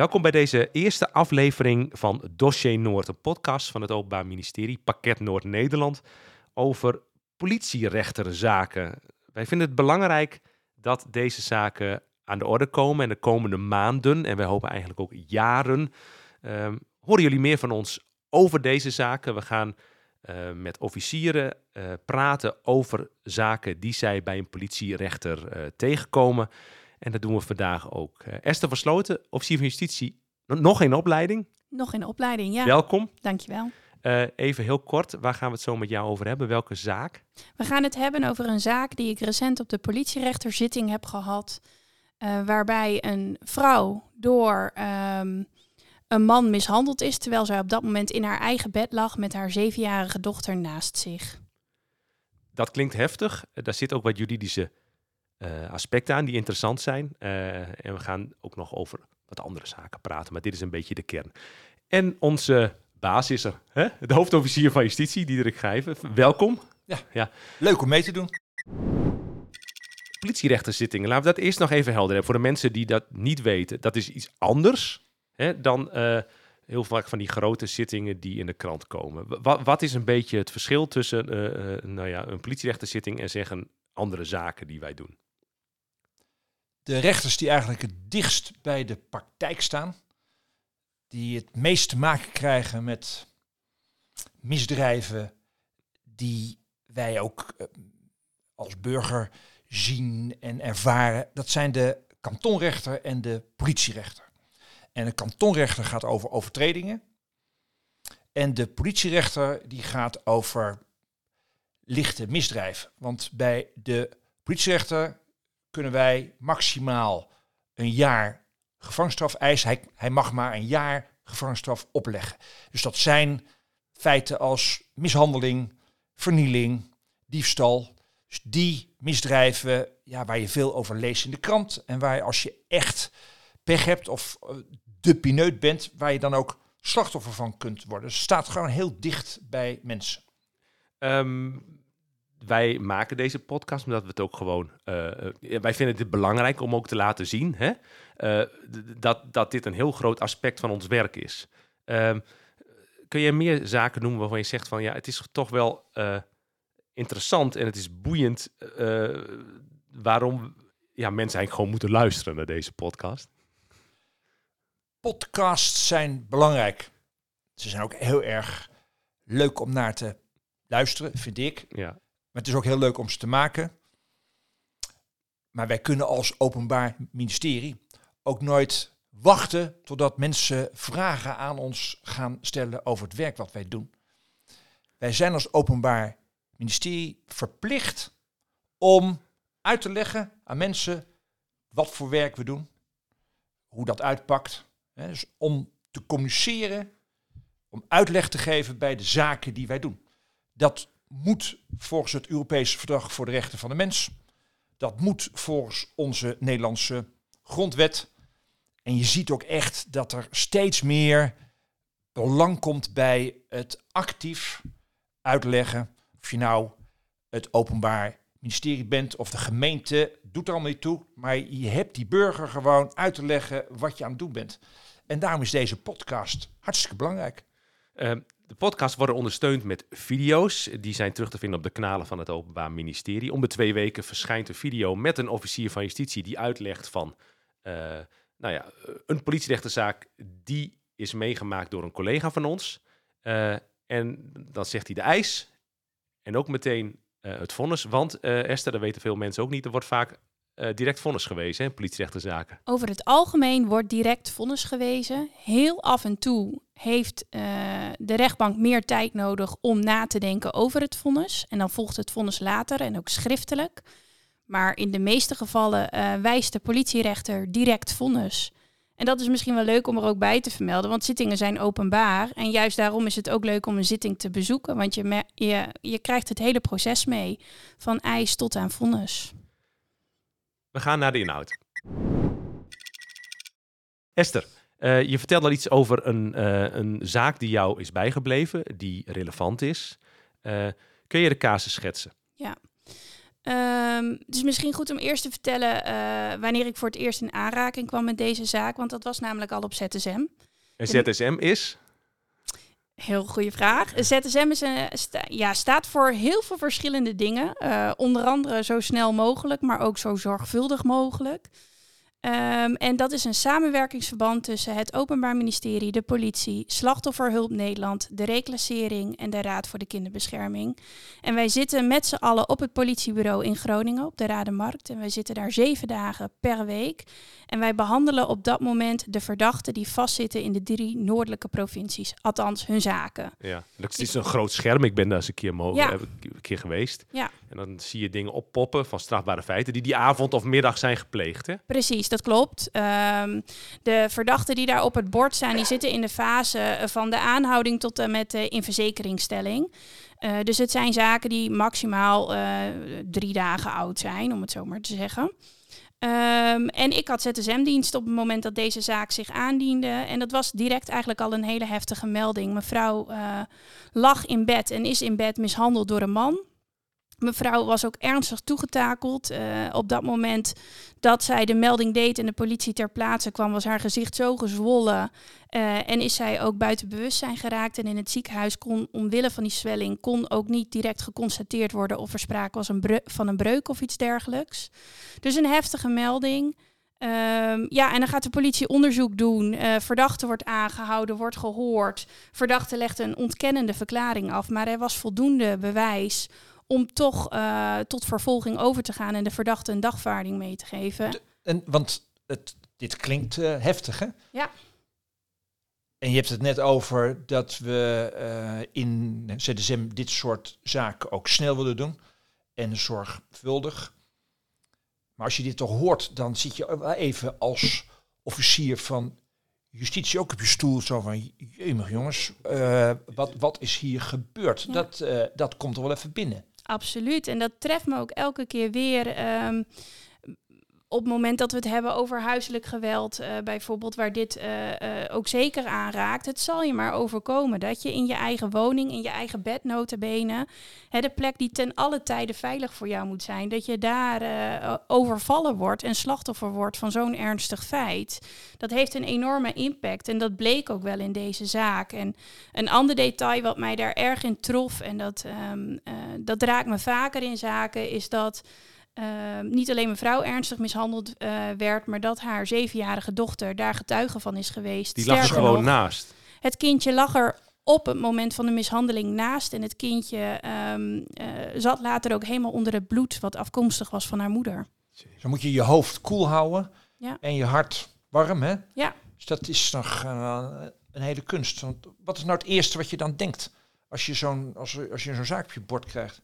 Welkom bij deze eerste aflevering van Dossier Noord, een podcast van het Openbaar Ministerie, Pakket Noord-Nederland, over politierechterzaken. Wij vinden het belangrijk dat deze zaken aan de orde komen en de komende maanden, en wij hopen eigenlijk ook jaren, ehm, horen jullie meer van ons over deze zaken. We gaan uh, met officieren uh, praten over zaken die zij bij een politierechter uh, tegenkomen. En dat doen we vandaag ook. Esther Versloten, officier van justitie, nog in opleiding. Nog in opleiding, ja. Welkom. Dankjewel. Uh, even heel kort, waar gaan we het zo met jou over hebben? Welke zaak? We gaan het hebben over een zaak die ik recent op de politierechterzitting heb gehad. Uh, waarbij een vrouw door um, een man mishandeld is, terwijl zij op dat moment in haar eigen bed lag met haar zevenjarige dochter naast zich. Dat klinkt heftig. Daar zit ook wat juridische uh, aspecten aan die interessant zijn. Uh, en we gaan ook nog over wat andere zaken praten, maar dit is een beetje de kern. En onze baas is er, hè? de hoofdofficier van justitie, Diederik Gijven. Welkom. Ja, ja, leuk om mee te doen. Politierechterzittingen, laten we dat eerst nog even helder hebben. Voor de mensen die dat niet weten, dat is iets anders hè, dan uh, heel vaak van die grote zittingen die in de krant komen. Wat, wat is een beetje het verschil tussen uh, uh, nou ja, een politierechterzitting en zeggen andere zaken die wij doen? De rechters die eigenlijk het dichtst bij de praktijk staan, die het meest te maken krijgen met misdrijven die wij ook als burger zien en ervaren, dat zijn de kantonrechter en de politierechter. En de kantonrechter gaat over overtredingen. En de politierechter die gaat over lichte misdrijven. Want bij de politierechter kunnen wij maximaal een jaar gevangenisstraf eisen. Hij, hij mag maar een jaar gevangenisstraf opleggen. Dus dat zijn feiten als mishandeling, vernieling, diefstal. Dus die misdrijven ja, waar je veel over leest in de krant. En waar je als je echt pech hebt of de pineut bent, waar je dan ook slachtoffer van kunt worden. Dus het staat gewoon heel dicht bij mensen. Um, wij maken deze podcast omdat we het ook gewoon. Uh, wij vinden het belangrijk om ook te laten zien hè, uh, dat, dat dit een heel groot aspect van ons werk is. Um, kun je meer zaken noemen waarvan je zegt van ja, het is toch wel uh, interessant en het is boeiend waarom ja, mensen eigenlijk gewoon moeten luisteren naar deze podcast? Podcasts zijn belangrijk. Ze zijn ook heel erg leuk om naar te luisteren, vind ik. Ja. Maar het is ook heel leuk om ze te maken. Maar wij kunnen als openbaar ministerie ook nooit wachten totdat mensen vragen aan ons gaan stellen over het werk wat wij doen. Wij zijn als openbaar ministerie verplicht om uit te leggen aan mensen wat voor werk we doen, hoe dat uitpakt. Dus om te communiceren, om uitleg te geven bij de zaken die wij doen. Dat moet volgens het Europese Verdrag voor de Rechten van de Mens. Dat moet volgens onze Nederlandse grondwet. En je ziet ook echt dat er steeds meer belang komt bij het actief uitleggen. Of je nou het openbaar ministerie bent of de gemeente, doet er allemaal niet toe. Maar je hebt die burger gewoon uit te leggen wat je aan het doen bent. En daarom is deze podcast hartstikke belangrijk. Uh, de podcasts worden ondersteund met video's. Die zijn terug te vinden op de kanalen van het Openbaar Ministerie. Om de twee weken verschijnt een video met een officier van justitie die uitlegt van uh, nou ja, een politierechterzaak die is meegemaakt door een collega van ons. Uh, en dan zegt hij de eis en ook meteen uh, het vonnis. Want Esther, dat weten veel mensen ook niet, er wordt vaak direct vonnis gewezen in politierechterzaken? Over het algemeen wordt direct vonnis gewezen. Heel af en toe heeft uh, de rechtbank meer tijd nodig om na te denken over het vonnis. En dan volgt het vonnis later en ook schriftelijk. Maar in de meeste gevallen uh, wijst de politierechter direct vonnis. En dat is misschien wel leuk om er ook bij te vermelden, want zittingen zijn openbaar. En juist daarom is het ook leuk om een zitting te bezoeken, want je, je, je krijgt het hele proces mee, van eis tot aan vonnis. We gaan naar de inhoud. Esther, uh, je vertelde al iets over een, uh, een zaak die jou is bijgebleven, die relevant is. Uh, kun je de casus schetsen? Ja. Het is misschien goed om eerst te vertellen eh, wanneer ik voor het eerst in aanraking kwam met deze zaak, want dat was namelijk al op ZSM. En ZSM is? Heel goede vraag. ZSM is een, sta- ja, staat voor heel veel verschillende dingen. Eh, onder andere zo snel mogelijk, maar ook zo zorgvuldig mogelijk. Ehm, en dat is een samenwerkingsverband tussen het Openbaar Ministerie, de politie, Slachtofferhulp Nederland, de reclassering en de Raad voor de Kinderbescherming. En wij zitten met z'n allen op het politiebureau in Groningen, op de Radenmarkt. En wij zitten daar zeven dagen per week. En wij behandelen op dat moment de verdachten die vastzitten in de drie noordelijke provincies. Althans, hun zaken. Ja. Dat is een groot scherm. Ik ben daar eens een keer, mogen, Ja. ik een keer geweest. Ja. En dan zie je dingen oppoppen van strafbare feiten die die avond of middag zijn gepleegd. Hè? Precies, dat klopt. Ehm, de verdachten die daar op het bord staan, die zitten in de fase eh, van de aanhouding tot en met de inverzekeringstelling. Eh, dus het zijn zaken die maximaal eh, drie dagen oud zijn, om het zo maar te zeggen. Ehm, en ik had ZSM-dienst op het moment dat deze zaak zich aandiende. En dat was direct eigenlijk al een hele heftige melding. Mevrouw eh, lag in bed en is in bed mishandeld door een man. Mevrouw was ook ernstig toegetakeld. Eh, op dat moment dat zij de melding deed en de politie ter plaatse kwam, was haar gezicht zo gezwollen. eh, en is zij ook buiten bewustzijn geraakt. En in het ziekenhuis kon, omwille van die zwelling, kon ook niet direct geconstateerd worden of er sprake was een van een breuk of iets dergelijks. Dus een heftige melding. Ehm, ja, en dan gaat de politie onderzoek doen. Eh, verdachte wordt aangehouden, wordt gehoord. Verdachte legt een ontkennende verklaring af. Maar er was voldoende bewijs om toch eh, tot vervolging over te gaan en de verdachte een dagvaarding mee te geven. En, want het, dit klinkt eh, heftig, hè? Ja. En je hebt het net over dat we eh, in ZSM dit soort zaken ook snel willen doen. En zorgvuldig. Maar als je dit toch hoort, dan zit je wel even als officier van justitie ook op je stoel. Zo van, jemig jongens, wat, wat is hier gebeurd? Ja. Dat, dat komt er wel even binnen. Absoluut. En dat treft me ook elke keer weer. ehm, op het moment dat we het hebben over huiselijk geweld, eh, bijvoorbeeld, waar dit eh, eh, ook zeker aanraakt, het zal je maar overkomen dat je in je eigen woning, in je eigen bed, de plek die ten alle tijden veilig voor jou moet zijn, dat je daar overvallen wordt en slachtoffer wordt van zo'n ernstig feit. Dat heeft een enorme impact en dat bleek ook wel in deze zaak. En een ander detail wat mij daar erg in trof, en dat, eh, dat raakt me vaker in zaken, is dat ehm, niet alleen mevrouw ernstig mishandeld eh, werd, maar dat haar zevenjarige dochter daar getuige van is geweest. Die lag er gewoon nog, naast. Het kindje lag er op het moment van de mishandeling naast. En het kindje ehm, eh, zat later ook helemaal onder het bloed wat afkomstig was van haar moeder. Zo moet je je hoofd koel houden Ja. en je hart warm, hè? Ja. Dus dat is nog eh, een hele kunst. Want wat is nou het eerste wat je dan denkt als je zo'n als, als je zo'n zaak op je bord krijgt?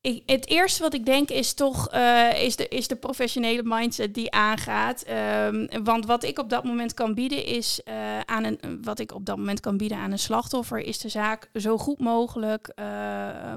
Het eerste wat ik denk is toch eh, is, de, is de professionele mindset die aangaat. Ehm, want wat ik op dat moment kan bieden is eh, aan een wat ik op dat moment kan bieden aan een slachtoffer is de zaak zo goed mogelijk eh,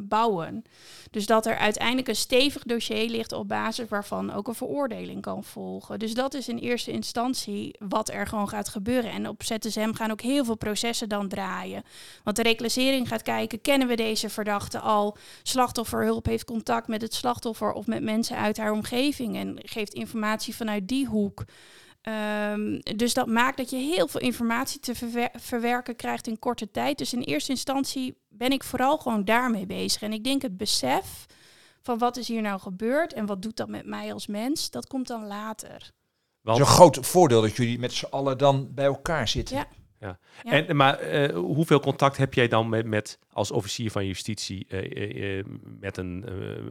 bouwen. Dus dat er uiteindelijk een stevig dossier ligt op basis waarvan ook een veroordeling kan volgen. Dus dat is in eerste instantie wat er gewoon gaat gebeuren. En op ZSM gaan ook heel veel processen dan draaien. Want de reclassering gaat kijken, kennen we deze verdachte al? Slachtofferhulp heeft contact met het slachtoffer of met mensen uit haar omgeving en geeft informatie vanuit die hoek. Ehm, dus dat maakt dat je heel veel informatie te verwer- verwerken krijgt in korte tijd. Dus in eerste instantie ben ik vooral gewoon daarmee bezig. En ik denk het besef van wat is hier nou gebeurd en wat doet dat met mij als mens, dat komt dan later. Het Want, is een groot voordeel dat jullie met z'n allen dan bij elkaar zitten. Ja. Ja. En, maar eh, hoeveel contact heb jij dan met, met als officier van justitie eh, eh, met, een,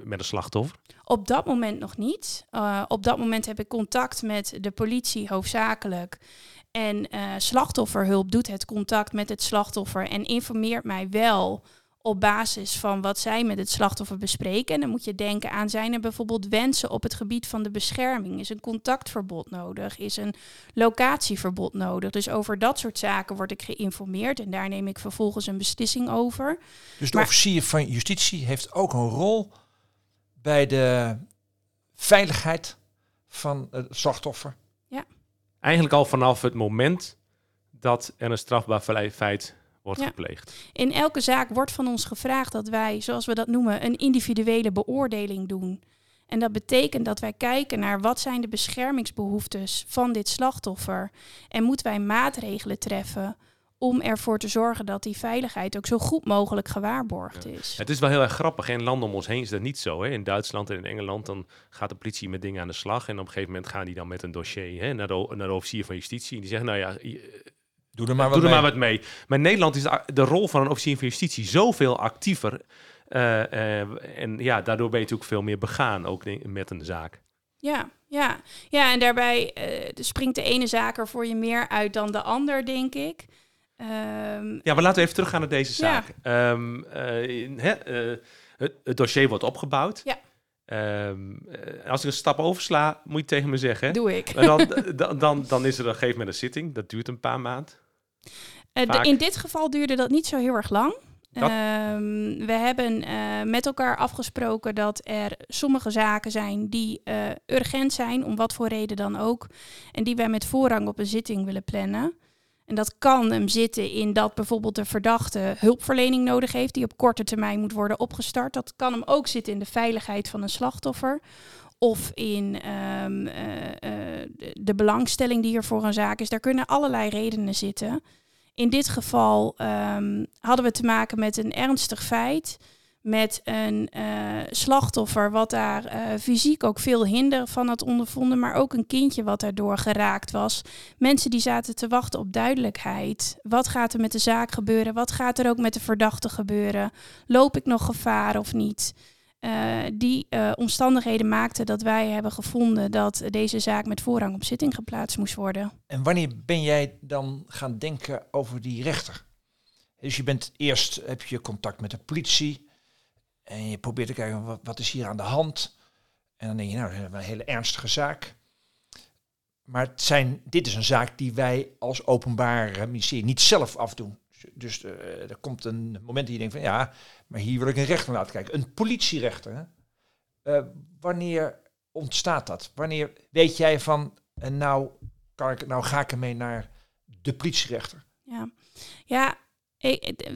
met een slachtoffer? Op dat moment nog niet. Op dat moment heb ik contact met de politie hoofdzakelijk. En slachtofferhulp doet het contact met het slachtoffer en informeert mij wel op basis van wat zij met het slachtoffer bespreken. En dan moet je denken aan, zijn er bijvoorbeeld wensen op het gebied van de bescherming? Is een contactverbod nodig? Is een locatieverbod nodig? Dus over dat soort zaken word ik geïnformeerd en daar neem ik vervolgens een beslissing over. Dus de Maar- officier van justitie heeft ook een rol bij de veiligheid van het slachtoffer. Eigenlijk al vanaf het moment dat er een strafbaar feit wordt Ja. gepleegd. In elke zaak wordt van ons gevraagd dat wij, zoals we dat noemen, een individuele beoordeling doen. En dat betekent dat wij kijken naar wat zijn de beschermingsbehoeftes van dit slachtoffer. En moeten wij maatregelen treffen om ervoor te zorgen dat die veiligheid ook zo goed mogelijk gewaarborgd is. Het is wel heel erg grappig. In landen om ons heen is dat niet zo. Hè? In Duitsland en in Engeland dan gaat de politie met dingen aan de slag. En op een gegeven moment gaan die dan met een dossier hè, naar, de, naar de officier van justitie. En die zeggen, nou ja, Doe er maar wat doe er mee. maar wat mee. Maar in Nederland is de, de rol van een officier van justitie zoveel actiever. Eh, eh, en ja, daardoor ben je natuurlijk veel meer begaan, ook met een zaak. Ja, ja. ja en daarbij eh, springt de ene zaak er voor je meer uit dan de ander, denk ik. Ehm, Ja, maar laten we even teruggaan naar deze Ja. zaak. Ehm, eh, hè, eh, het, het dossier wordt opgebouwd. Ja. Ehm, eh, als ik een stap oversla, moet je tegen me zeggen. doe ik. Maar dan, dan, dan, dan is er op een gegeven moment een zitting. Dat duurt een paar maanden. Eh, in dit geval duurde dat niet zo heel erg lang. Ehm, we hebben eh, met elkaar afgesproken dat er sommige zaken zijn die eh, urgent zijn, om wat voor reden dan ook. En die wij met voorrang op een zitting willen plannen. En dat kan hem zitten in dat bijvoorbeeld de verdachte hulpverlening nodig heeft, die op korte termijn moet worden opgestart. Dat kan hem ook zitten in de veiligheid van een slachtoffer. Of in ehm, eh, eh, de- belangstelling die er voor een zaak is. Daar kunnen allerlei redenen zitten. In dit geval ehm, hadden we te maken met een ernstig feit. Met een eh, slachtoffer wat daar fysiek ook veel hinder van had ondervonden. Maar ook een kindje wat daardoor geraakt was. Mensen die zaten te wachten op duidelijkheid. Wat gaat er met de zaak gebeuren? Wat gaat er ook met de verdachte gebeuren? Loop ik nog gevaar of niet? Eh, die eh, omstandigheden maakten dat wij hebben gevonden dat deze zaak met voorrang op zitting geplaatst moest worden. En wanneer ben jij dan gaan denken over die rechter? Dus je bent eerst, heb je contact met de politie en je probeert te kijken wat, is hier aan de hand. En dan denk je, nou, dat is een hele ernstige zaak. Maar het zijn, dit is een zaak die wij als openbaar ministerie niet zelf afdoen. Dus eh, er komt een moment dat je denkt van ja, maar hier wil ik een rechter laten kijken. Een politierechter. Eh, wanneer ontstaat dat? Wanneer weet jij van, en nou, kan ik, nou ga ik ermee naar de politierechter? Ja, ja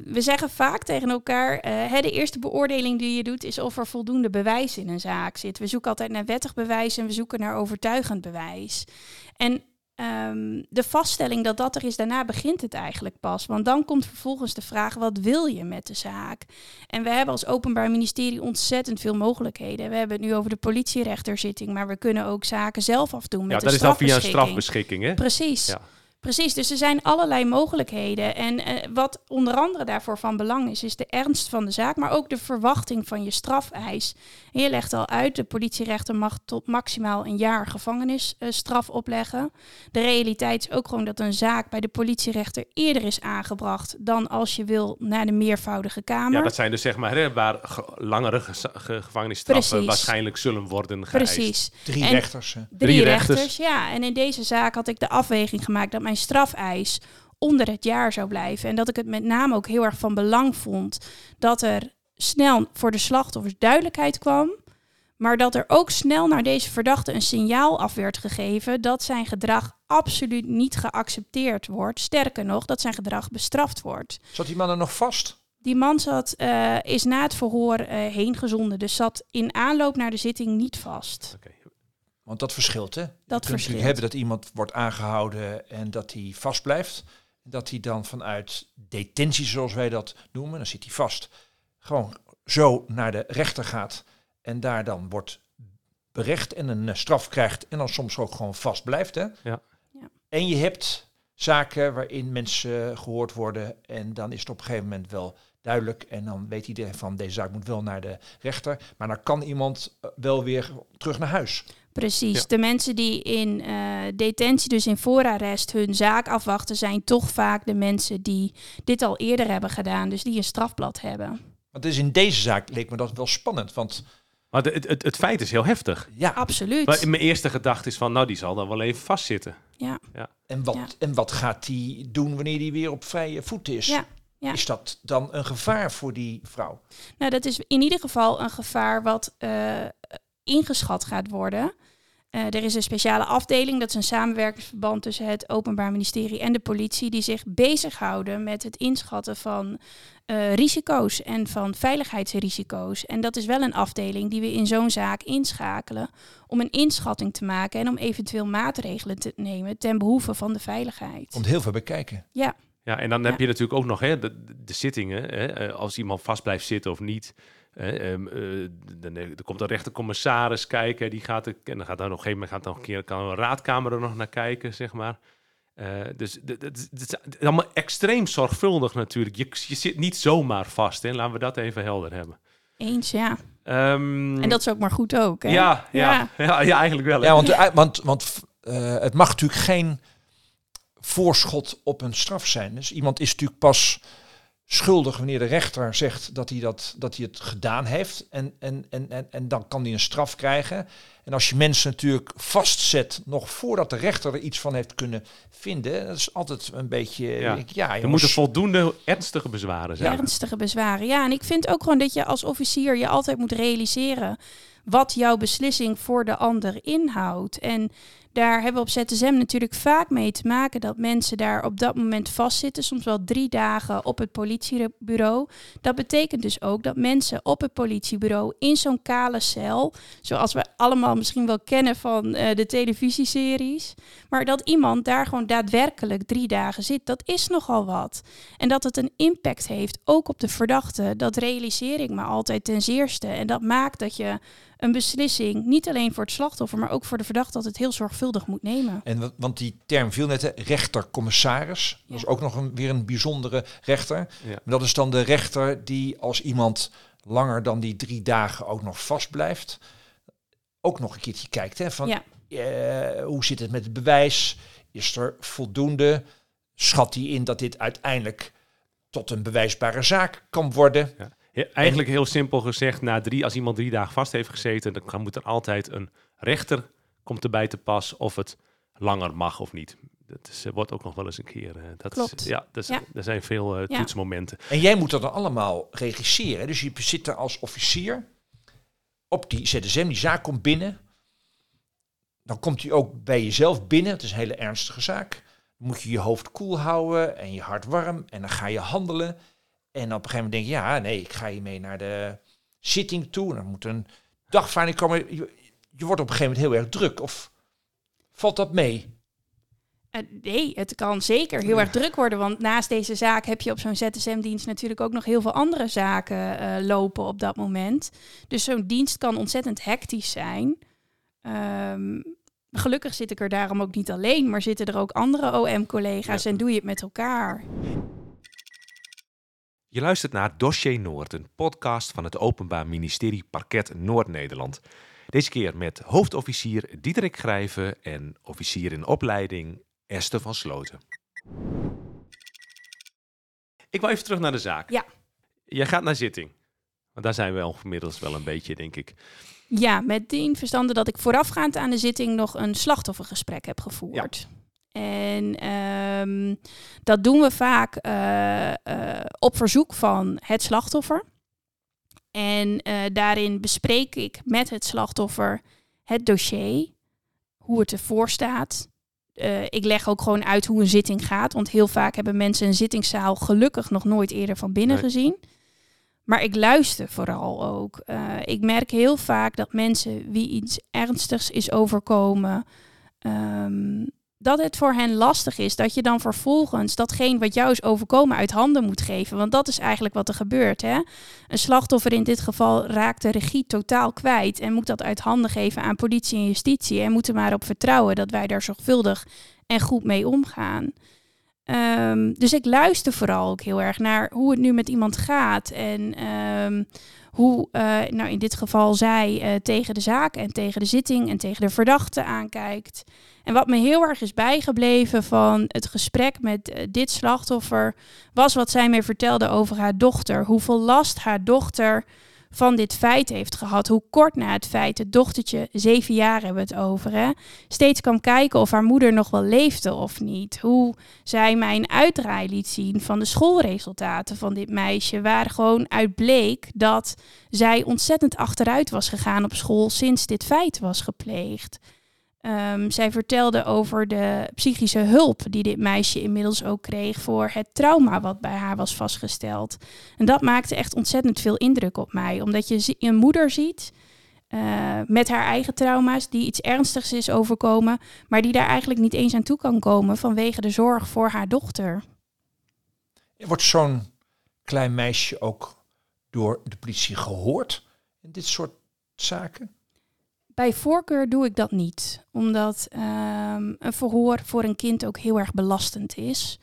we zeggen vaak tegen elkaar, eh, hè, de eerste beoordeling die je doet is of er voldoende bewijs in een zaak zit. We zoeken altijd naar wettig bewijs en we zoeken naar overtuigend bewijs. En ehm, de vaststelling dat dat er is, daarna begint het eigenlijk pas. Want dan komt vervolgens de vraag, wat wil je met de zaak? En we hebben als Openbaar Ministerie ontzettend veel mogelijkheden. We hebben het nu over de politierechterzitting, maar we kunnen ook zaken zelf afdoen met Ja, de dat is dan via een strafbeschikking. strafbeschikking. Hè? Precies. Ja. Precies, dus er zijn allerlei mogelijkheden. En eh, wat onder andere daarvoor van belang is, is de ernst van de zaak, maar ook de verwachting van je strafeis. En je legt al uit, de politierechter mag tot maximaal een jaar gevangenisstraf opleggen. De realiteit is ook gewoon dat een zaak bij de politierechter eerder is aangebracht dan als je wil naar de meervoudige kamer. Ja, dat zijn dus zeg maar hè, waar ge- langere ge- gevangenisstraffen Precies. waarschijnlijk zullen worden geëist. Precies. Drie En- rechters. hè? Drie, Drie rechters. rechters. ja. En in deze zaak had ik de afweging gemaakt dat mijn strafeis onder het jaar zou blijven. En dat ik het met name ook heel erg van belang vond dat er snel voor de slachtoffers duidelijkheid kwam. Maar dat er ook snel naar deze verdachte een signaal af werd gegeven dat zijn gedrag absoluut niet geaccepteerd wordt. Sterker nog, dat zijn gedrag bestraft wordt. Zat die man er nog vast? Die man zat, eh, is na het verhoor eh heen gezonden, dus zat in aanloop naar de zitting niet vast. Oké. Want dat verschilt, hè? Je kunt verschilt. hebben dat iemand wordt aangehouden en dat hij vast blijft. Dat hij dan vanuit detentie, zoals wij dat noemen, dan zit hij vast. Gewoon zo naar de rechter gaat en daar dan wordt berecht en een eh, straf krijgt en dan soms ook gewoon vast blijft. Hè? Ja. Ja. En je hebt zaken waarin mensen eh, gehoord worden en dan is het op een gegeven moment wel duidelijk en dan weet iedereen van deze zaak moet wel naar de rechter. Maar dan kan iemand eh, wel weer terug naar huis. Precies. Ja. De mensen die in eh, detentie, dus in voorarrest, hun zaak afwachten, zijn toch vaak de mensen die dit al eerder hebben gedaan, dus die een strafblad hebben. Want dus in deze zaak leek me dat wel spannend. Want Maar het, het, het feit is heel heftig. ja, Absoluut. Maar mijn eerste gedachte is van, nou, die zal dan wel even vastzitten. Ja. en wat, Ja. en wat gaat hij doen wanneer hij weer op vrije voet is? Ja, ja. Is dat dan een gevaar voor die vrouw? Nou, dat is in ieder geval een gevaar wat eh, ingeschat gaat worden. Er is een speciale afdeling, dat is een samenwerkingsverband tussen het Openbaar Ministerie en de politie, die zich bezighouden met het inschatten van uh, risico's en van veiligheidsrisico's. En dat is wel een afdeling die we in zo'n zaak inschakelen om een inschatting te maken en om eventueel maatregelen te nemen ten behoeve van de veiligheid. Komt heel veel bekijken. Ja. Ja, en dan heb je natuurlijk ook nog hè, de, de zittingen, hè, eh, als iemand vast blijft zitten of niet. Um, uh, dan er komt een rechtercommissaris kijken, die gaat er, en dan gaat daar nog een gegeven moment gaat dan een keer kan een raadkamer er nog naar kijken, zeg maar. Uh, dus het is allemaal extreem zorgvuldig natuurlijk. Je, je zit niet zomaar vast, hè? laten we dat even helder hebben. Eens, ja. Um, en dat is ook maar goed ook. Hè? Ja, ja, ja. ja, eigenlijk wel. Hè? Ja, want, want, want uh, het mag natuurlijk geen voorschot op een straf zijn. Dus iemand is natuurlijk pas schuldig wanneer de rechter zegt dat hij, dat, dat hij het gedaan heeft. En, en, en, en, en dan kan hij een straf krijgen. En als je mensen natuurlijk vastzet nog voordat de rechter er iets van heeft kunnen vinden, dat is altijd een beetje. Ja, ik, ja er moeten voldoende ernstige bezwaren zijn. Ernstige bezwaren, ja. En ik vind ook gewoon dat je als officier je altijd moet realiseren wat jouw beslissing voor de ander inhoudt. En daar hebben we op ZSM natuurlijk vaak mee te maken dat mensen daar op dat moment vastzitten, soms wel drie dagen op het politiebureau. Dat betekent dus ook dat mensen op het politiebureau in zo'n kale cel, zoals we allemaal misschien wel kennen van uh, de televisieseries, maar dat iemand daar gewoon daadwerkelijk drie dagen zit, dat is nogal wat. En dat het een impact heeft ook op de verdachte, dat realiseer ik me altijd ten zeerste. En dat maakt dat je een beslissing, niet alleen voor het slachtoffer, maar ook voor de verdachte, dat het heel zorgvuldig moet nemen. En want die term viel net, rechter-commissaris, dat is ook nog een, weer een bijzondere rechter. Ja. Dat is dan de rechter die als iemand langer dan die drie dagen ook nog vast blijft, ook nog een keertje kijkt. Hè, van, uh, hoe zit het met het bewijs? Is er voldoende? Schat hij in dat dit uiteindelijk tot een bewijsbare zaak kan worden? Ja. Ja, eigenlijk heel simpel gezegd, na drie, als iemand drie dagen vast heeft gezeten, dan moet er altijd een rechter komt erbij te pas of het langer mag of niet. Dat is, wordt ook nog wel eens een keer. Uh, dat Klopt. Is, ja, dat is, er zijn veel uh, toetsmomenten. En jij moet dat dan allemaal regisseren. Dus je zit er als officier op die ZSM, die zaak komt binnen. Dan komt hij ook bij jezelf binnen. Het is een hele ernstige zaak. Dan moet je je hoofd koel houden en je hart warm. En dan ga je handelen. En op een gegeven moment denk je, ja, nee, ik ga hiermee naar de zitting toe. En dan moet een dagvaarding komen. Je, wordt op een gegeven moment heel erg druk. Of valt dat mee? Uh, nee, het kan zeker heel erg druk worden. Want naast deze zaak heb je op zo'n ZSM-dienst natuurlijk ook nog heel veel andere zaken uh, lopen op dat moment. Dus zo'n dienst kan ontzettend hectisch zijn. Um, gelukkig zit ik er daarom ook niet alleen, maar zitten er ook andere OM-collega's en doe je het met elkaar. Je luistert naar Dossier Noord, een podcast van het Openbaar Ministerie Parket Noord-Nederland. Deze keer met hoofdofficier Diederik Grijven en officier in opleiding Esther van Sloten. Ik wil even terug naar de zaak. Ja. Jij gaat naar zitting. Want daar zijn we inmiddels wel een beetje, denk ik. Ja, met die verstande dat ik voorafgaand aan de zitting nog een slachtoffergesprek heb gevoerd. Ja. En um, dat doen we vaak uh, uh, op verzoek van het slachtoffer. En uh, daarin bespreek ik met het slachtoffer het dossier, hoe het ervoor staat. ik leg ook gewoon uit hoe een zitting gaat, want heel vaak hebben mensen een zittingszaal gelukkig nog nooit eerder van binnen nee. gezien. Maar ik luister vooral ook. ik merk heel vaak dat mensen wie iets ernstigs is overkomen, um, dat het voor hen lastig is. Dat je dan vervolgens datgene wat jou is overkomen uit handen moet geven. Want dat is eigenlijk wat er gebeurt. Hè? Een slachtoffer in dit geval raakt de regie totaal kwijt. En moet dat uit handen geven aan politie en justitie. En moet er maar op vertrouwen dat wij daar zorgvuldig en goed mee omgaan. Um, dus ik luister vooral ook heel erg naar hoe het nu met iemand gaat. En um, hoe, uh, nou in dit geval zij uh, tegen de zaak en tegen de zitting en tegen de verdachte aankijkt. En wat me heel erg is bijgebleven van het gesprek met uh, dit slachtoffer, was wat zij mij vertelde over haar dochter. Hoeveel last haar dochter van dit feit heeft gehad. Hoe kort na het feit, het dochtertje, zeven jaar hebben we het over, hè, steeds kwam kijken of haar moeder nog wel leefde of niet. Hoe zij mij een uitdraai liet zien van de schoolresultaten van dit meisje, waar gewoon uit bleek dat zij ontzettend achteruit was gegaan op school sinds dit feit was gepleegd. Ehm, zij vertelde over de psychische hulp die dit meisje inmiddels ook kreeg voor het trauma wat bij haar was vastgesteld. En dat maakte echt ontzettend veel indruk op mij, omdat je een moeder ziet uh, met haar eigen trauma's, die iets ernstigs is overkomen, maar die daar eigenlijk niet eens aan toe kan komen vanwege de zorg voor haar dochter. Wordt zo'n klein meisje ook door de politie gehoord in dit soort zaken? Bij voorkeur doe ik dat niet, omdat um, een verhoor voor een kind ook heel erg belastend is.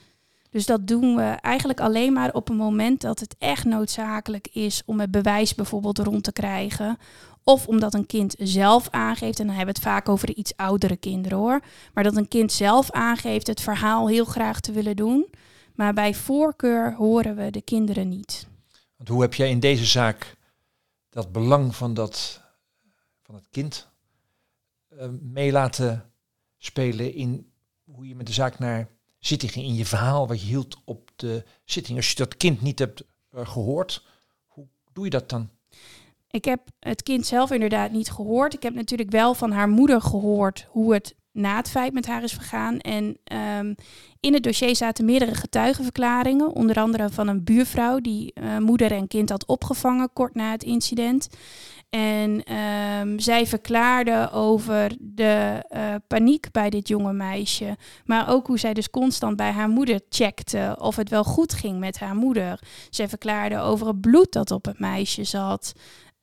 Dus dat doen we eigenlijk alleen maar op een moment dat het echt noodzakelijk is om het bewijs bijvoorbeeld rond te krijgen. Of omdat een kind zelf aangeeft, en dan hebben we het vaak over de iets oudere kinderen hoor. Maar dat een kind zelf aangeeft het verhaal heel graag te willen doen. Maar bij voorkeur horen we de kinderen niet. Want hoe heb jij in deze zaak dat belang van, dat, van het kind uh, mee laten spelen in hoe je met de zaak naar zitting ging, in je verhaal wat je hield op de zitting? Als je dat kind niet hebt uh, gehoord, hoe doe je dat dan? Ik heb het kind zelf inderdaad niet gehoord. Ik heb natuurlijk wel van haar moeder gehoord hoe het na het feit met haar is vergaan. En um, in het dossier zaten meerdere getuigenverklaringen, onder andere van een buurvrouw die uh, moeder en kind had opgevangen kort na het incident. En um, zij verklaarde over de uh, paniek bij dit jonge meisje. Maar ook hoe zij dus constant bij haar moeder checkte of het wel goed ging met haar moeder. Zij verklaarde over het bloed dat op het meisje zat.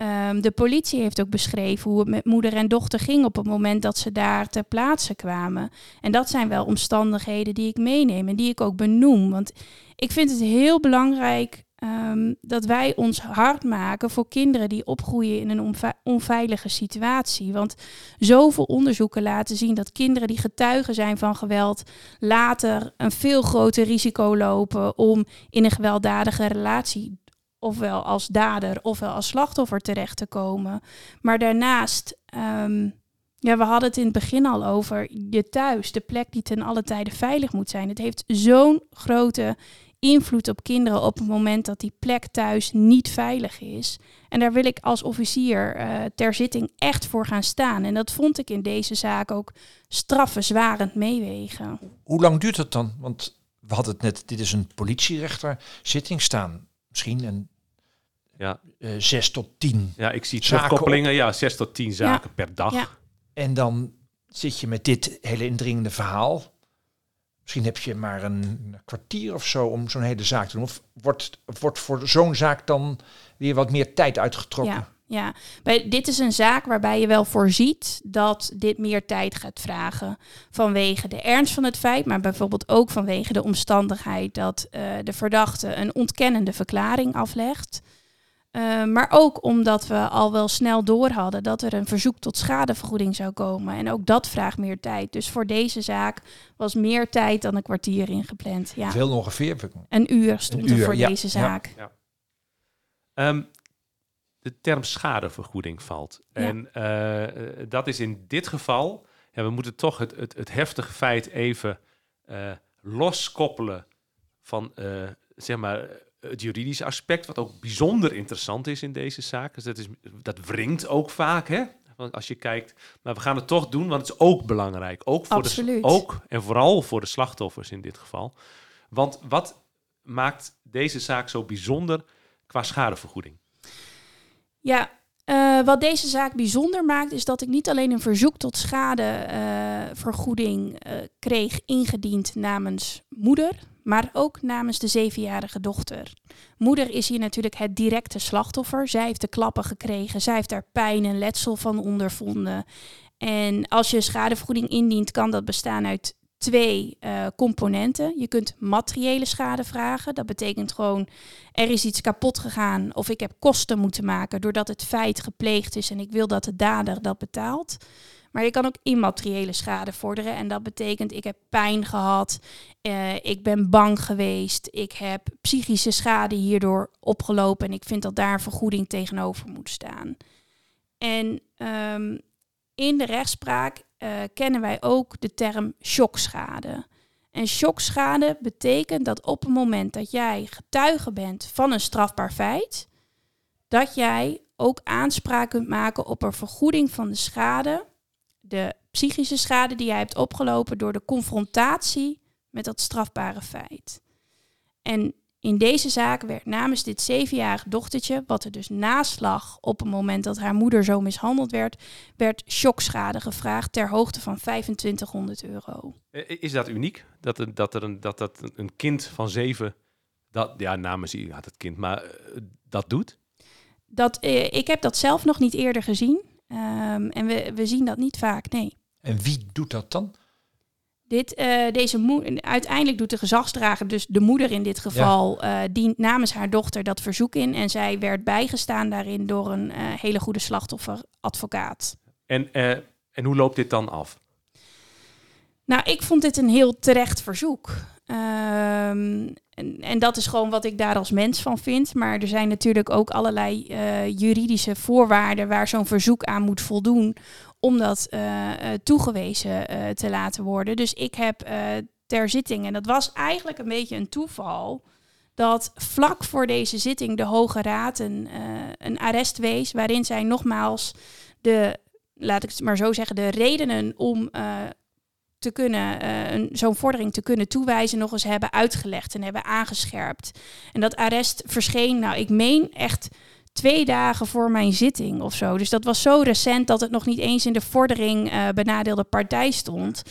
Um, de politie heeft ook beschreven hoe het met moeder en dochter ging op het moment dat ze daar ter plaatse kwamen. En dat zijn wel omstandigheden die ik meeneem en die ik ook benoem. Want ik vind het heel belangrijk um, dat wij ons hard maken voor kinderen die opgroeien in een onveilige situatie. Want zoveel onderzoeken laten zien dat kinderen die getuigen zijn van geweld later een veel groter risico lopen om in een gewelddadige relatie ofwel als dader ofwel als slachtoffer terecht te komen. Maar daarnaast, um, ja, we hadden het in het begin al over je thuis, de plek die ten alle tijde veilig moet zijn. Het heeft zo'n grote invloed op kinderen op het moment dat die plek thuis niet veilig is. En daar wil ik als officier uh, ter zitting echt voor gaan staan. En dat vond ik in deze zaak ook straffenzwarend meewegen. Hoe lang duurt het dan? Want we hadden het net, dit is een politierechter zitting staan misschien een ja. Uh, zes tot tien. Ja, ik zie terugkoppelingen. Ja, zes tot tien zaken per dag. Ja. En dan zit je met dit hele indringende verhaal. Misschien heb je maar een kwartier of zo om zo'n hele zaak te doen. Of wordt, wordt voor zo'n zaak dan weer wat meer tijd uitgetrokken? Ja. Ja, bij, dit is een zaak waarbij je wel voorziet dat dit meer tijd gaat vragen. Vanwege de ernst van het feit, maar bijvoorbeeld ook vanwege de omstandigheid dat uh, de verdachte een ontkennende verklaring aflegt. Uh, maar ook omdat we al wel snel door hadden dat er een verzoek tot schadevergoeding zou komen. En ook dat vraagt meer tijd. Dus voor deze zaak was meer tijd dan een kwartier ingepland. Ja. Veel ongeveer? Een uur stond een uur, er voor ja, deze zaak. Ja, ja. Um, de term schadevergoeding valt. En uh, dat is in dit geval, ja, we moeten toch het, het, het heftige feit even uh, loskoppelen van uh, zeg maar het juridische aspect, wat ook bijzonder interessant is in deze zaak. Dus dat, is, dat wringt ook vaak, hè? Als je kijkt, maar we gaan het toch doen, want het is ook belangrijk. Ook, voor de, ook en vooral voor de slachtoffers in dit geval. Want wat maakt deze zaak zo bijzonder qua schadevergoeding? Ja, uh, wat deze zaak bijzonder maakt, is dat ik niet alleen een verzoek tot schadevergoeding uh, uh, kreeg ingediend namens moeder, maar ook namens de zevenjarige dochter. Moeder is hier natuurlijk het directe slachtoffer. Zij heeft de klappen gekregen, zij heeft daar pijn en letsel van ondervonden. En als je schadevergoeding indient, kan dat bestaan uit twee uh, componenten. Je kunt materiële schade vragen. Dat betekent gewoon er is iets kapot gegaan of ik heb kosten moeten maken doordat het feit gepleegd is en ik wil dat de dader dat betaalt. Maar je kan ook immateriële schade vorderen. En dat betekent, ik heb pijn gehad, uh, ik ben bang geweest, ik heb psychische schade hierdoor opgelopen. En ik vind dat daar vergoeding tegenover moet staan. En um, in de rechtspraak uh, kennen wij ook de term shockschade. En shockschade betekent dat op het moment dat jij getuige bent van een strafbaar feit, dat jij ook aanspraak kunt maken op een vergoeding van de schade, de psychische schade die jij hebt opgelopen door de confrontatie met dat strafbare feit. En in deze zaak werd namens dit zevenjarige dochtertje, wat er dus naslag op het moment dat haar moeder zo mishandeld werd, werd shockschade gevraagd ter hoogte van 2500 euro. Is dat uniek? Dat, er, dat, er een, dat, dat een kind van zeven, dat, ja, namens had het kind, maar dat doet? Dat, ik heb dat zelf nog niet eerder gezien. Ehm, en we, we zien dat niet vaak, nee. En wie doet dat dan? Dit, uh, deze moeder, uiteindelijk doet de gezagsdrager, dus de moeder in dit geval, ja. uh, dient namens haar dochter dat verzoek in. En zij werd bijgestaan daarin door een uh, hele goede slachtofferadvocaat. En, en hoe loopt dit dan af? Nou, ik vond dit een heel terecht verzoek. Um, en, dat is gewoon wat ik daar als mens van vind. Maar er zijn natuurlijk ook allerlei juridische voorwaarden waar zo'n verzoek aan moet voldoen om dat uh, toegewezen uh, te laten worden. Dus ik heb ter zitting, en dat was eigenlijk een beetje een toeval, dat vlak voor deze zitting de Hoge Raad een, een arrest wees, waarin zij nogmaals de, laat ik het maar zo zeggen, de redenen om te kunnen, uh, zo'n vordering te kunnen toewijzen, nog eens hebben uitgelegd en hebben aangescherpt. En dat arrest verscheen, nou, ik meen echt twee dagen voor mijn zitting of zo. Dus dat was zo recent dat het nog niet eens in de vordering uh, benadeelde partij stond.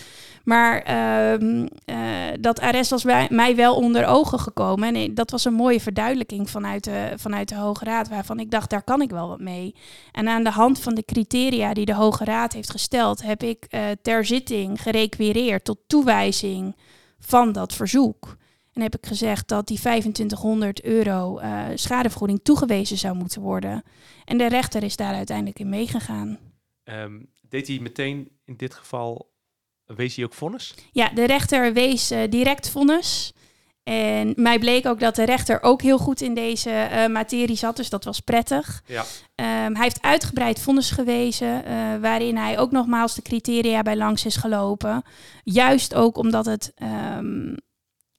Maar uh, uh, dat arrest was bij mij wel onder ogen gekomen. En dat was een mooie verduidelijking vanuit de, vanuit de Hoge Raad, waarvan ik dacht, daar kan ik wel wat mee. En aan de hand van de criteria die de Hoge Raad heeft gesteld, heb ik uh, ter zitting gerequireerd tot toewijzing van dat verzoek. En heb ik gezegd dat die 2500 euro uh, schadevergoeding toegewezen zou moeten worden. En de rechter is daar uiteindelijk in meegegaan. Um, deed hij meteen in dit geval, wees hij ook vonnis? Ja, de rechter wees uh, direct vonnis. En mij bleek ook dat de rechter ook heel goed in deze uh, materie zat, dus dat was prettig. Ja. Um, hij heeft uitgebreid vonnis gewezen, uh, waarin hij ook nogmaals de criteria bij langs is gelopen. Juist ook omdat het um,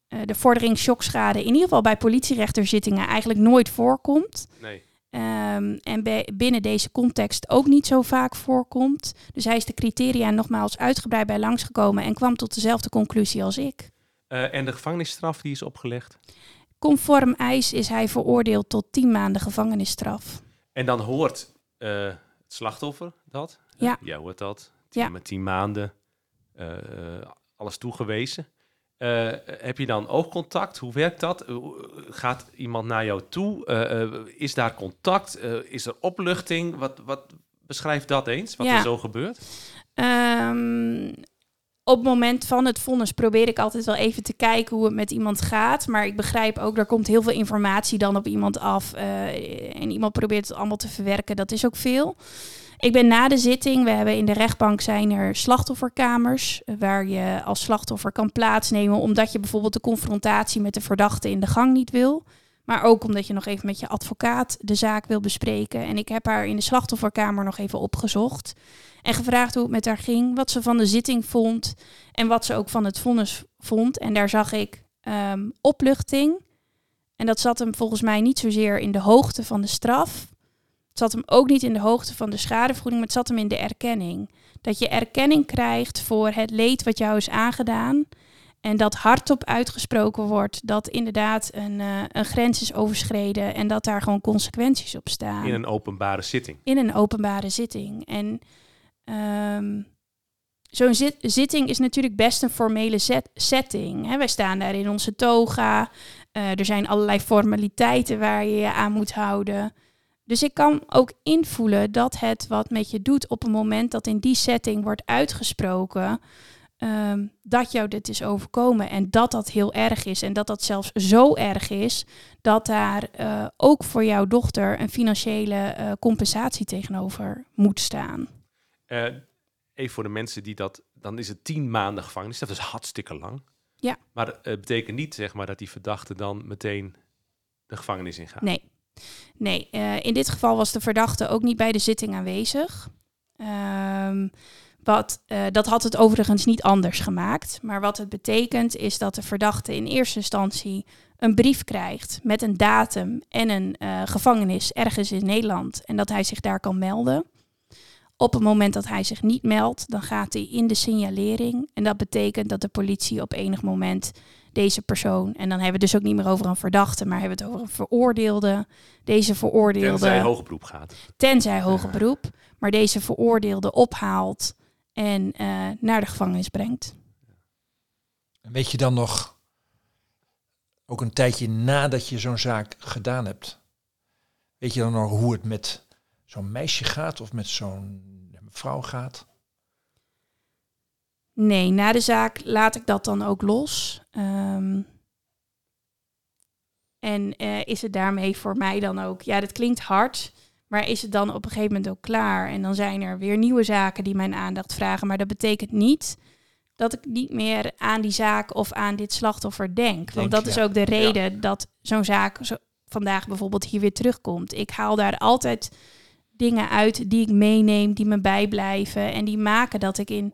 uh, de vordering shockschade in ieder geval bij politierechterzittingen eigenlijk nooit voorkomt. Nee. Um, en bij, binnen deze context ook niet zo vaak voorkomt. Dus hij is de criteria nogmaals uitgebreid bij langsgekomen en kwam tot dezelfde conclusie als ik. Uh, en de gevangenisstraf die is opgelegd? Conform eis is hij veroordeeld tot 10 maanden gevangenisstraf. En dan hoort uh, het slachtoffer dat? Ja. Jij hoort dat. Tien, ja. Met 10 maanden alles toegewezen. Uh, heb je dan oogcontact? Hoe werkt dat? Gaat iemand naar jou toe? Uh, is daar contact? is er opluchting? Wat, wat beschrijf dat eens, wat ja. er zo gebeurt? Um, op het moment van het vonnis probeer ik altijd wel even te kijken hoe het met iemand gaat. Maar ik begrijp ook, er komt heel veel informatie dan op iemand af. en iemand probeert het allemaal te verwerken. Dat is ook veel. Ik ben na de zitting, we hebben in de rechtbank zijn er slachtofferkamers waar je als slachtoffer kan plaatsnemen omdat je bijvoorbeeld de confrontatie met de verdachte in de gang niet wil. Maar ook omdat je nog even met je advocaat de zaak wil bespreken. En ik heb haar in de slachtofferkamer nog even opgezocht. En gevraagd hoe het met haar ging, wat ze van de zitting vond en wat ze ook van het vonnis vond. En daar zag ik um, opluchting. En dat zat hem volgens mij niet zozeer in de hoogte van de straf, het zat hem ook niet in de hoogte van de schadevergoeding, maar het zat hem in de erkenning. Dat je erkenning krijgt voor het leed wat jou is aangedaan. En dat hardop uitgesproken wordt dat inderdaad een, uh, een grens is overschreden en dat daar gewoon consequenties op staan. In een openbare zitting. In een openbare zitting. En um, zo'n zit zitting is natuurlijk best een formele set setting. Hè? Wij staan daar in onze toga. Uh, er zijn allerlei formaliteiten waar je je aan moet houden. Dus ik kan ook invoelen dat het wat met je doet op een moment dat in die setting wordt uitgesproken. Um, dat jou dit is overkomen en dat dat heel erg is. En dat dat zelfs zo erg is dat daar uh, ook voor jouw dochter een financiële uh, compensatie tegenover moet staan. Uh, even voor de mensen die dat, dan is het tien maanden gevangenis. Dat is hartstikke lang. Ja. Maar het betekent niet zeg maar dat die verdachte dan meteen de gevangenis ingaat. Nee, Nee, uh, in dit geval was de verdachte ook niet bij de zitting aanwezig. Um, wat, uh, dat had het overigens niet anders gemaakt. Maar wat het betekent is dat de verdachte in eerste instantie een brief krijgt met een datum en een uh, gevangenis ergens in Nederland. En dat hij zich daar kan melden. Op het moment dat hij zich niet meldt, dan gaat hij in de signalering. En dat betekent dat de politie op enig moment deze persoon, en dan hebben we het dus ook niet meer over een verdachte, maar hebben we het over een veroordeelde. Deze veroordeelde. Tenzij hoger beroep gaat. Tenzij hoger beroep. Maar deze veroordeelde ophaalt en uh, naar de gevangenis brengt. Weet je dan nog, ook een tijdje nadat je zo'n zaak gedaan hebt, weet je dan nog hoe het met zo'n meisje gaat of met zo'n vrouw gaat? Nee, na de zaak laat ik dat dan ook los. Um, en uh, is het daarmee voor mij dan ook, ja, dat klinkt hard, maar is het dan op een gegeven moment ook klaar? En dan zijn er weer nieuwe zaken die mijn aandacht vragen. Maar dat betekent niet dat ik niet meer aan die zaak of aan dit slachtoffer denk. Want dat is ook de reden dat zo'n zaak zo vandaag bijvoorbeeld hier weer terugkomt. Ik haal daar altijd dingen uit die ik meeneem, die me bijblijven en die maken dat ik in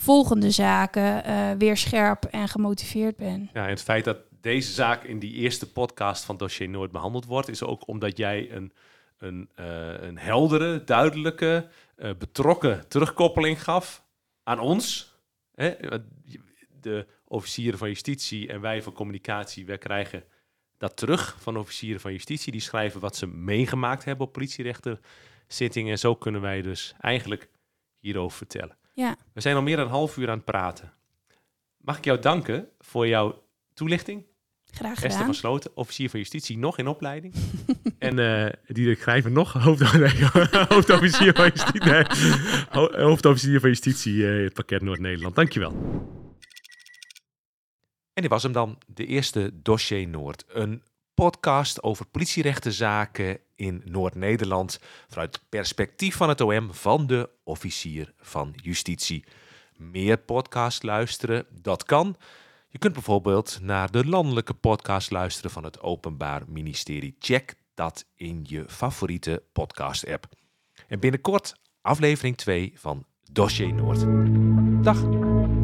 volgende zaken uh, weer scherp en gemotiveerd ben. Ja, en het feit dat deze zaak in die eerste podcast van Dossier Nooit behandeld wordt, is ook omdat jij een, een, uh, een heldere, duidelijke, uh, betrokken terugkoppeling gaf aan ons. Hè? De officieren van justitie en wij van communicatie, wij krijgen dat terug van officieren van justitie. Die schrijven wat ze meegemaakt hebben op politierechterzittingen. En zo kunnen wij dus eigenlijk hierover vertellen. Ja. We zijn al meer dan een half uur aan het praten. Mag ik jou danken voor jouw toelichting? Graag gedaan. Esther van Sloten, officier van justitie, nog in opleiding. en uh, Diederik Grijver nog, hoofd, nee, hoofdofficier van justitie. Nee, hoofdofficier van justitie, uh, het pakket Noord-Nederland. Dankjewel. En dit was hem dan, de eerste Dossier Noord. Een podcast over politierechtenzaken in Noord-Nederland vanuit het perspectief van het OM van de officier van justitie. Meer podcast luisteren, dat kan. Je kunt bijvoorbeeld naar de landelijke podcast luisteren van het Openbaar Ministerie. Check dat in je favoriete podcast-app. En binnenkort aflevering 2 van Dossier Noord. Dag!